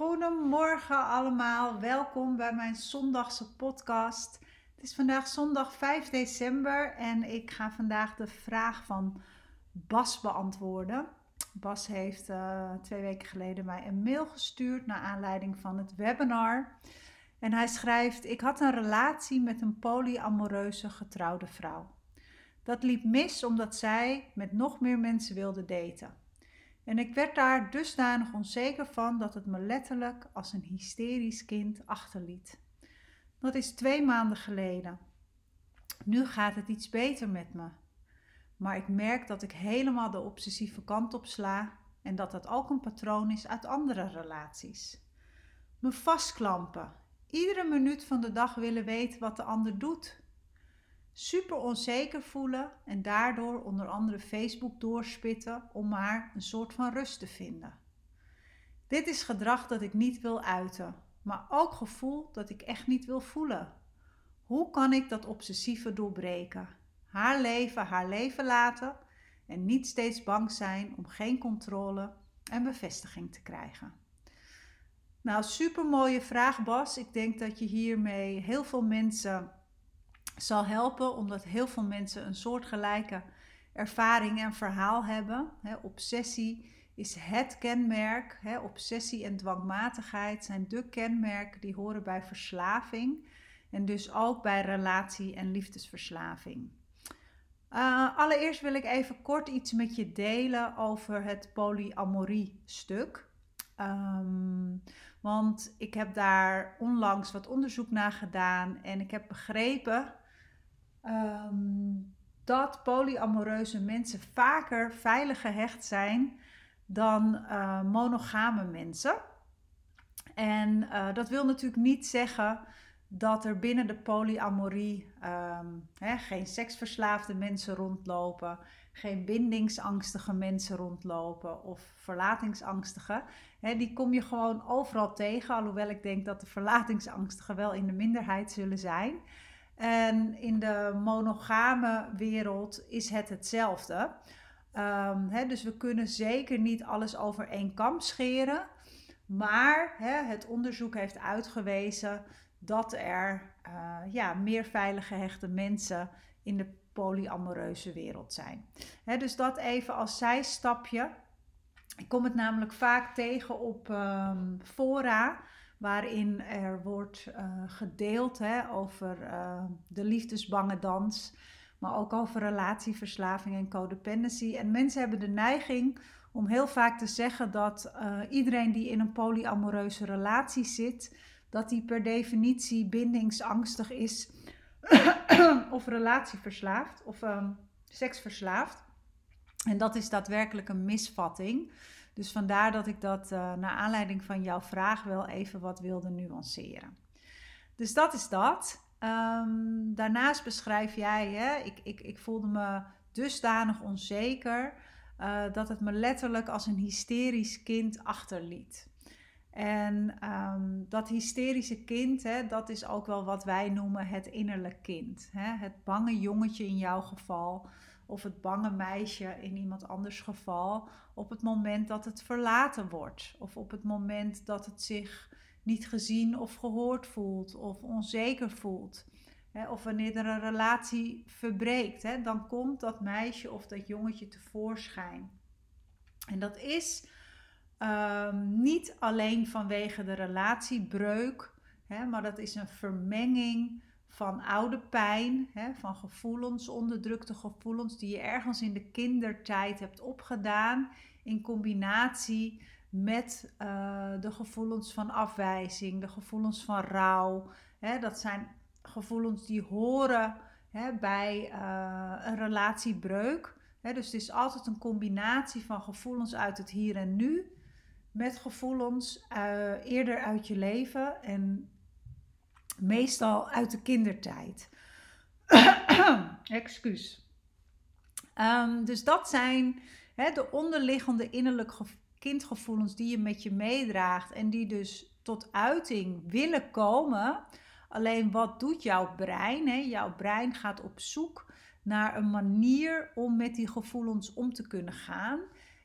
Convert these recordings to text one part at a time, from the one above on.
Goedemorgen allemaal, welkom bij mijn zondagse podcast. Het is vandaag zondag 5 december en ik ga vandaag de vraag van Bas beantwoorden. Bas heeft uh, twee weken geleden mij een mail gestuurd naar aanleiding van het webinar. En hij schrijft: Ik had een relatie met een polyamoreuze getrouwde vrouw. Dat liep mis omdat zij met nog meer mensen wilde daten. En ik werd daar dusdanig onzeker van dat het me letterlijk als een hysterisch kind achterliet. Dat is twee maanden geleden. Nu gaat het iets beter met me. Maar ik merk dat ik helemaal de obsessieve kant op sla en dat dat ook een patroon is uit andere relaties. Me vastklampen, iedere minuut van de dag willen weten wat de ander doet. Super onzeker voelen en daardoor onder andere Facebook doorspitten om maar een soort van rust te vinden. Dit is gedrag dat ik niet wil uiten, maar ook gevoel dat ik echt niet wil voelen. Hoe kan ik dat obsessieve doorbreken? Haar leven, haar leven laten en niet steeds bang zijn om geen controle en bevestiging te krijgen. Nou, super mooie vraag, Bas. Ik denk dat je hiermee heel veel mensen zal helpen, omdat heel veel mensen een soortgelijke ervaring en verhaal hebben. obsessie is het kenmerk. obsessie en dwangmatigheid zijn de kenmerken die horen bij verslaving en dus ook bij relatie- en liefdesverslaving. Uh, allereerst wil ik even kort iets met je delen over het polyamorie-stuk. Ehm, want ik heb daar onlangs wat onderzoek naar gedaan en ik heb begrepen ehm, dat polyamoreuze mensen vaker veilig gehecht zijn dan uh, monogame mensen. En uh, dat wil natuurlijk niet zeggen dat er binnen de polyamorie hè, geen seksverslaafde mensen rondlopen, geen bindingsangstige mensen rondlopen of verlatingsangstige. Hè, die kom je gewoon overal tegen, alhoewel ik denk dat de verlatingsangstigen wel in de minderheid zullen zijn. En in de monogame wereld is het hetzelfde. Hè, dus we kunnen zeker niet alles over één kam scheren. Maar het onderzoek heeft uitgewezen dat er uh, ja, meer veilig gehechte mensen in de polyamoreuze wereld zijn. dus dat even als zijstapje. Ik kom het namelijk vaak tegen op um, fora waarin er wordt uh, gedeeld over uh, de liefdesbange dans, maar ook over relatieverslaving en codependency. En mensen hebben de neiging om heel vaak te zeggen dat iedereen die in een polyamoreuze relatie zit, dat die per definitie bindingsangstig is of relatieverslaafd of um, seksverslaafd. En dat is daadwerkelijk een misvatting. Dus vandaar dat ik dat uh, naar aanleiding van jouw vraag wel even wat wilde nuanceren. Dus dat is dat. Um, daarnaast beschrijf jij, hè, ik, ik, ik voelde me dusdanig onzeker uh, dat het me letterlijk als een hysterisch kind achterliet. En um, dat hysterische kind, hè, dat is ook wel wat wij noemen het innerlijk kind. Hè? Het bange jongetje in jouw geval, of het bange meisje in iemand anders geval, op het moment dat het verlaten wordt, of op het moment dat het zich niet gezien of gehoord voelt, of onzeker voelt. Of wanneer er een relatie verbreekt, dan komt dat meisje of dat jongetje tevoorschijn. En dat is Um, niet alleen vanwege de relatiebreuk, maar dat is een vermenging van oude pijn, hè, van gevoelens, onderdrukte gevoelens die je ergens in de kindertijd hebt opgedaan, in combinatie met uh, de gevoelens van afwijzing, de gevoelens van rouw. Hè, dat zijn gevoelens die horen hè, bij uh, een relatiebreuk. Dus het is altijd een combinatie van gevoelens uit het hier en nu met gevoelens uh, eerder uit je leven. En Meestal uit de kindertijd. Excuus. Ehm, dus dat zijn de onderliggende innerlijke kindgevoelens die je met je meedraagt en die dus tot uiting willen komen. Alleen wat doet jouw brein? Jouw brein gaat op zoek naar een manier om met die gevoelens om te kunnen gaan.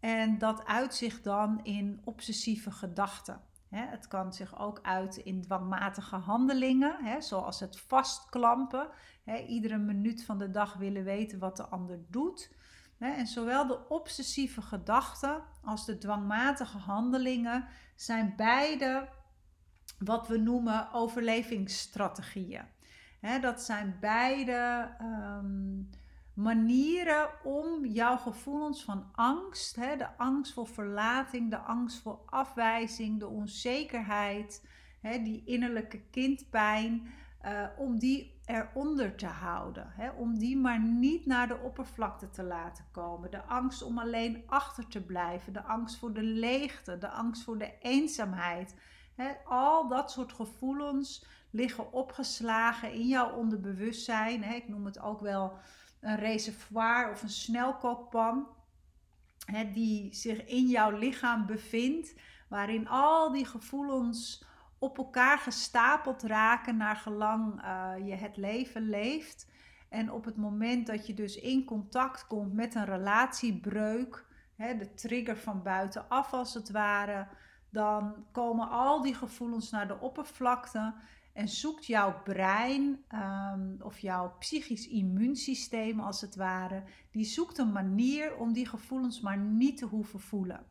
En dat uitzicht dan in obsessieve gedachten. Het kan zich ook uiten in dwangmatige handelingen, zoals het vastklampen. Iedere minuut van de dag willen weten wat de ander doet. En zowel de obsessieve gedachten als de dwangmatige handelingen zijn beide wat we noemen overlevingsstrategieën. Dat zijn beide ehm, manieren om jouw gevoelens van angst, de angst voor verlating, de angst voor afwijzing, de onzekerheid, die innerlijke kindpijn, uh, om die eronder te houden. Hè, om die maar niet naar de oppervlakte te laten komen. De angst om alleen achter te blijven, de angst voor de leegte, de angst voor de eenzaamheid. Hè, al dat soort gevoelens liggen opgeslagen in jouw onderbewustzijn. Hè. Ik noem het ook wel een reservoir of een snelkookpan. Hè, die zich in jouw lichaam bevindt, waarin al die gevoelens op elkaar gestapeld raken naar gelang uh, je het leven leeft. En op het moment dat je dus in contact komt met een relatiebreuk, hè, de trigger van buitenaf als het ware, dan komen al die gevoelens naar de oppervlakte en zoekt jouw brein um, of jouw psychisch immuunsysteem als het ware, die zoekt een manier om die gevoelens maar niet te hoeven voelen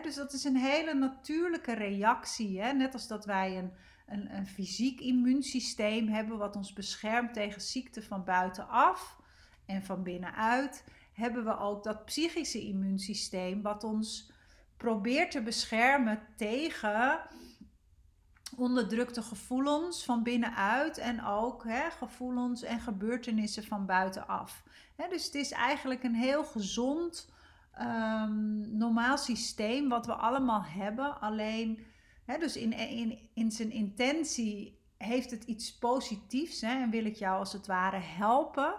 dus dat is een hele natuurlijke reactie. Net als dat wij een, een, een fysiek immuunsysteem hebben wat ons beschermt tegen ziekte van buitenaf en van binnenuit, hebben we ook dat psychische immuunsysteem wat ons probeert te beschermen tegen onderdrukte gevoelens van binnenuit en ook gevoelens en gebeurtenissen van buitenaf. dus het is eigenlijk een heel gezond um, normaal systeem wat we allemaal hebben. Alleen, hè, dus in, in, in zijn intentie heeft het iets positiefs hè, en wil het jou als het ware helpen.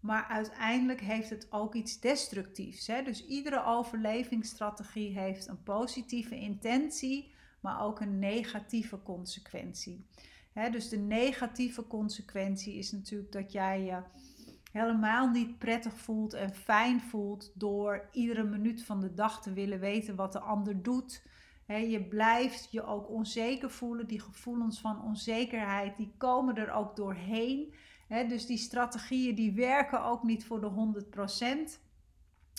Maar uiteindelijk heeft het ook iets destructiefs. Hè? Dus iedere overlevingsstrategie heeft een positieve intentie, maar ook een negatieve consequentie. Dus de negatieve consequentie is natuurlijk dat jij je helemaal niet prettig voelt en fijn voelt door iedere minuut van de dag te willen weten wat de ander doet. je blijft je ook onzeker voelen. Die gevoelens van onzekerheid, die komen er ook doorheen. dus die strategieën die werken ook niet voor de 100%.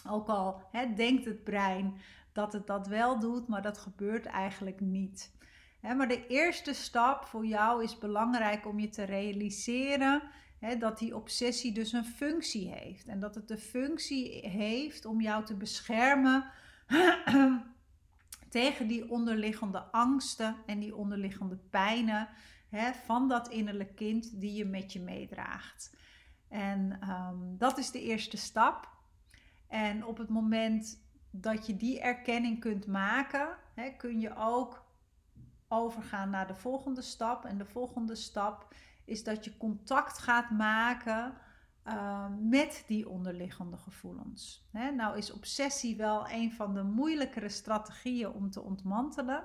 Ook al denkt het brein dat het dat wel doet, maar dat gebeurt eigenlijk niet. maar de eerste stap voor jou is belangrijk om je te realiseren dat die obsessie dus een functie heeft. En dat het de functie heeft om jou te beschermen tegen die onderliggende angsten en die onderliggende pijnen van dat innerlijk kind die je met je meedraagt. En ehm, dat is de eerste stap. En op het moment dat je die erkenning kunt maken, kun je ook overgaan naar de volgende stap. En de volgende stap is dat je contact gaat maken uh, met die onderliggende gevoelens. Hè, nou is obsessie wel een van de moeilijkere strategieën om te ontmantelen,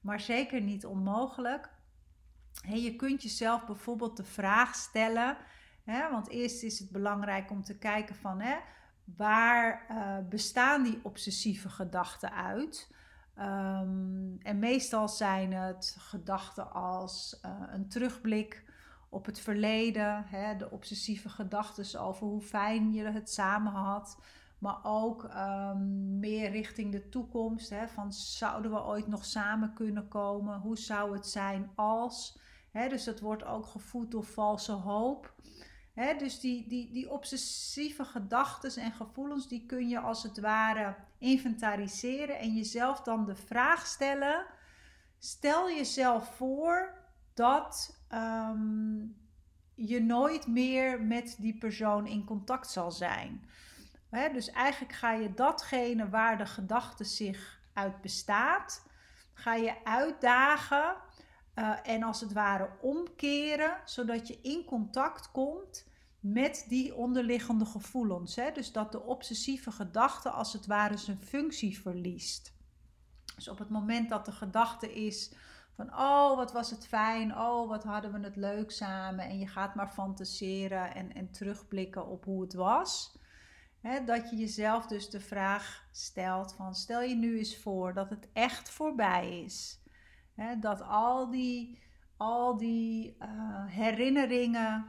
maar zeker niet onmogelijk. je kunt jezelf bijvoorbeeld de vraag stellen, hè, want eerst is het belangrijk om te kijken van hè, waar uh, bestaan die obsessieve gedachten uit? Um, en meestal zijn het gedachten als uh, een terugblik op het verleden, hè, de obsessieve gedachten over hoe fijn je het samen had. Maar ook um, meer richting de toekomst. Hè, van zouden we ooit nog samen kunnen komen? Hoe zou het zijn als? Hè, dus dat wordt ook gevoed door valse hoop. Dus die, die, die obsessieve gedachten en gevoelens, die kun je als het ware inventariseren en jezelf dan de vraag stellen. Stel jezelf voor dat Ehm, je nooit meer met die persoon in contact zal zijn. dus eigenlijk ga je datgene waar de gedachte zich uit bestaat, ga je uitdagen uh, en als het ware omkeren, zodat je in contact komt met die onderliggende gevoelens. Hè? Dus dat de obsessieve gedachte als het ware zijn functie verliest. Dus op het moment dat de gedachte is van oh wat was het fijn, oh wat hadden we het leuk samen en je gaat maar fantaseren en, en terugblikken op hoe het was. Dat je jezelf dus de vraag stelt van stel je nu eens voor dat het echt voorbij is. Dat al die, al die uh, herinneringen,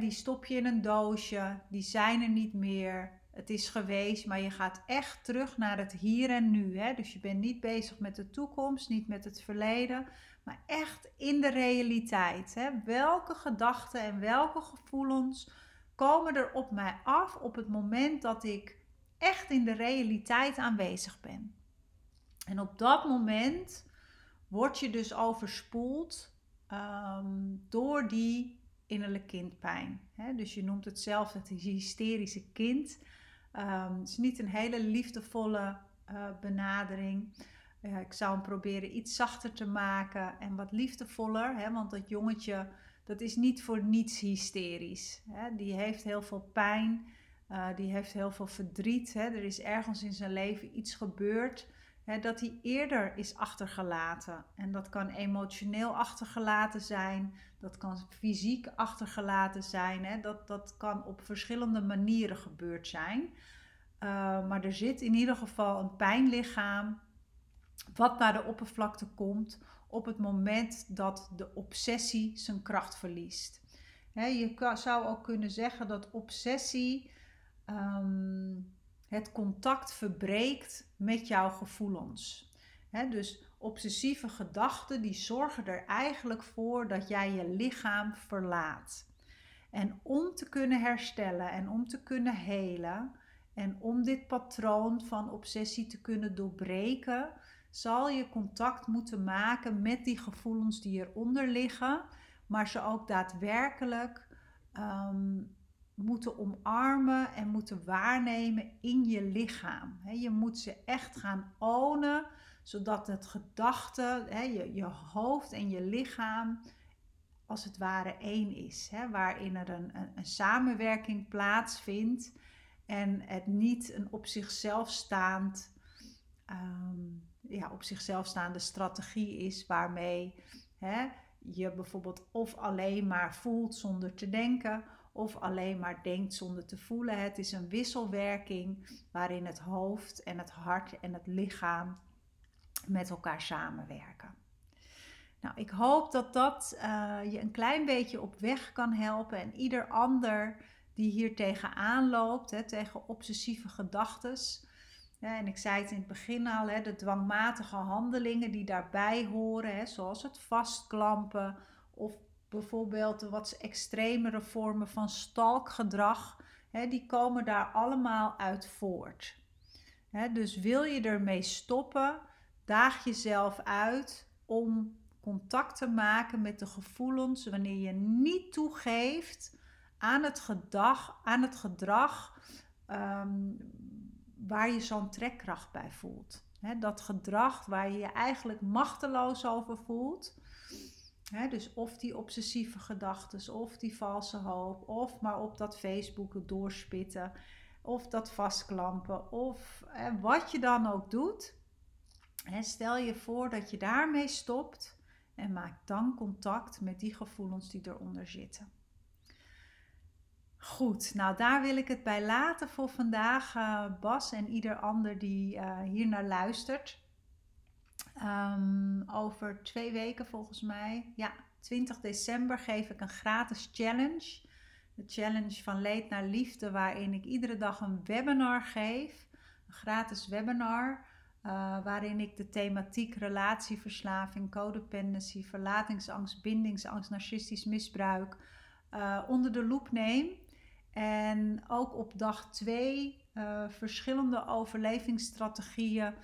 die stop je in een doosje, die zijn er niet meer het is geweest, maar je gaat echt terug naar het hier en nu. Dus je bent niet bezig met de toekomst, niet met het verleden, maar echt in de realiteit. Welke gedachten en welke gevoelens komen er op mij af op het moment dat ik echt in de realiteit aanwezig ben? En op dat moment word je dus overspoeld um, door die innerlijke kindpijn. Dus je noemt het zelf het hysterische kind. Um, het is niet een hele liefdevolle uh, benadering. Uh, ik zou hem proberen iets zachter te maken en wat liefdevoller. Hè, want dat jongetje, dat is niet voor niets hysterisch. Hè. Die heeft heel veel pijn, uh, die heeft heel veel verdriet. Hè. Er is ergens in zijn leven iets gebeurd dat hij eerder is achtergelaten. En dat kan emotioneel achtergelaten zijn, dat kan fysiek achtergelaten zijn. Dat, dat kan op verschillende manieren gebeurd zijn. Uh, maar er zit in ieder geval een pijnlichaam wat naar de oppervlakte komt op het moment dat de obsessie zijn kracht verliest. je zou ook kunnen zeggen dat obsessie um, het contact verbreekt met jouw gevoelens. dus obsessieve gedachten die zorgen er eigenlijk voor dat jij je lichaam verlaat. En om te kunnen herstellen en om te kunnen helen en om dit patroon van obsessie te kunnen doorbreken, zal je contact moeten maken met die gevoelens die eronder liggen, maar ze ook daadwerkelijk um, moeten omarmen en moeten waarnemen in je lichaam. je moet ze echt gaan ownen, zodat het gedachte, je, je hoofd en je lichaam als het ware één is. waarin er een, een, samenwerking plaatsvindt en het niet een op zichzelf staand um, ja, op zichzelf staande strategie is waarmee hè, je bijvoorbeeld of alleen maar voelt zonder te denken of alleen maar denkt zonder te voelen. Het is een wisselwerking waarin het hoofd en het hart en het lichaam met elkaar samenwerken. Nou, ik hoop dat dat uh, je een klein beetje op weg kan helpen en ieder ander die hier tegenaan loopt, hè, tegen obsessieve gedachten, en ik zei het in het begin al, hè, de dwangmatige handelingen die daarbij horen, hè, zoals het vastklampen of bijvoorbeeld de wat extremere vormen van stalkgedrag, hè, die komen daar allemaal uit voort. Hè, dus wil je ermee stoppen, daag jezelf uit om contact te maken met de gevoelens wanneer je niet toegeeft aan het, gedag, aan het gedrag um, waar je zo'n trekkracht bij voelt. dat gedrag waar je je eigenlijk machteloos over voelt. Dus of die obsessieve gedachten, of die valse hoop, of maar op dat Facebook doorspitten, of dat vastklampen, of wat je dan ook doet. stel je voor dat je daarmee stopt en maak dan contact met die gevoelens die eronder zitten. Goed, nou daar wil ik het bij laten voor vandaag, uh, Bas en ieder ander die uh, hier naar luistert. Um, over twee weken volgens mij, ja, 20 december geef ik een gratis challenge. De challenge van leed naar liefde, waarin ik iedere dag een webinar geef. Een gratis webinar, uh, waarin ik de thematiek relatieverslaving, codependency, verlatingsangst, bindingsangst, narcistisch misbruik onder de loep neem. En ook op dag twee uh, verschillende overlevingsstrategieën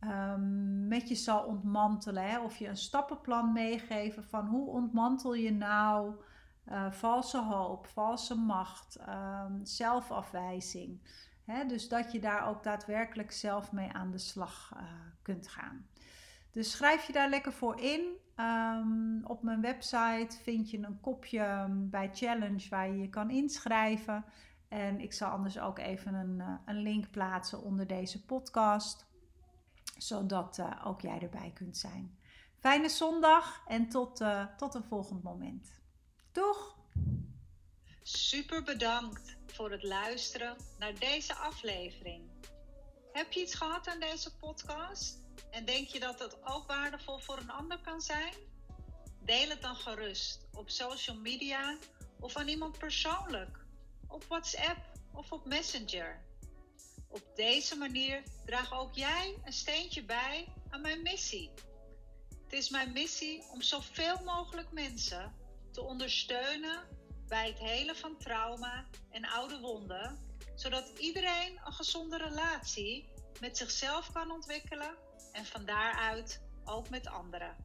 um, met je zal ontmantelen. Hè? Of je een stappenplan meegeven van hoe ontmantel je nou uh, valse hoop, valse macht, um, zelfafwijzing. Hè? Dus dat je daar ook daadwerkelijk zelf mee aan de slag uh, kunt gaan. Dus schrijf je daar lekker voor in. Ehm, op mijn website vind je een kopje ehm, bij Challenge waar je je kan inschrijven. En ik zal anders ook even een, uh, een link plaatsen onder deze podcast, zodat uh, ook jij erbij kunt zijn. Fijne zondag en tot, uh, tot een volgend moment. Doeg! Super bedankt voor het luisteren naar deze aflevering. Heb je iets gehad aan deze podcast? En denk je dat het ook waardevol voor een ander kan zijn? Deel het dan gerust op social media of aan iemand persoonlijk, op WhatsApp of op Messenger. Op deze manier draag ook jij een steentje bij aan mijn missie. Het is mijn missie om zoveel mogelijk mensen te ondersteunen bij het helen van trauma en oude wonden, zodat iedereen een gezonde relatie met zichzelf kan ontwikkelen en van daaruit ook met anderen.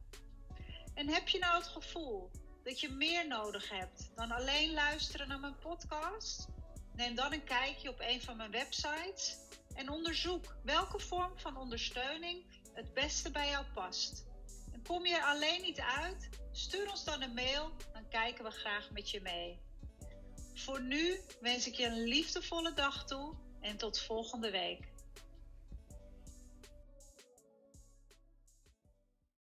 En heb je nou het gevoel dat je meer nodig hebt dan alleen luisteren naar mijn podcast? Neem dan een kijkje op een van mijn websites en onderzoek welke vorm van ondersteuning het beste bij jou past. En kom je er alleen niet uit? Stuur ons dan een mail, dan kijken we graag met je mee. Voor nu wens ik je een liefdevolle dag toe en tot volgende week.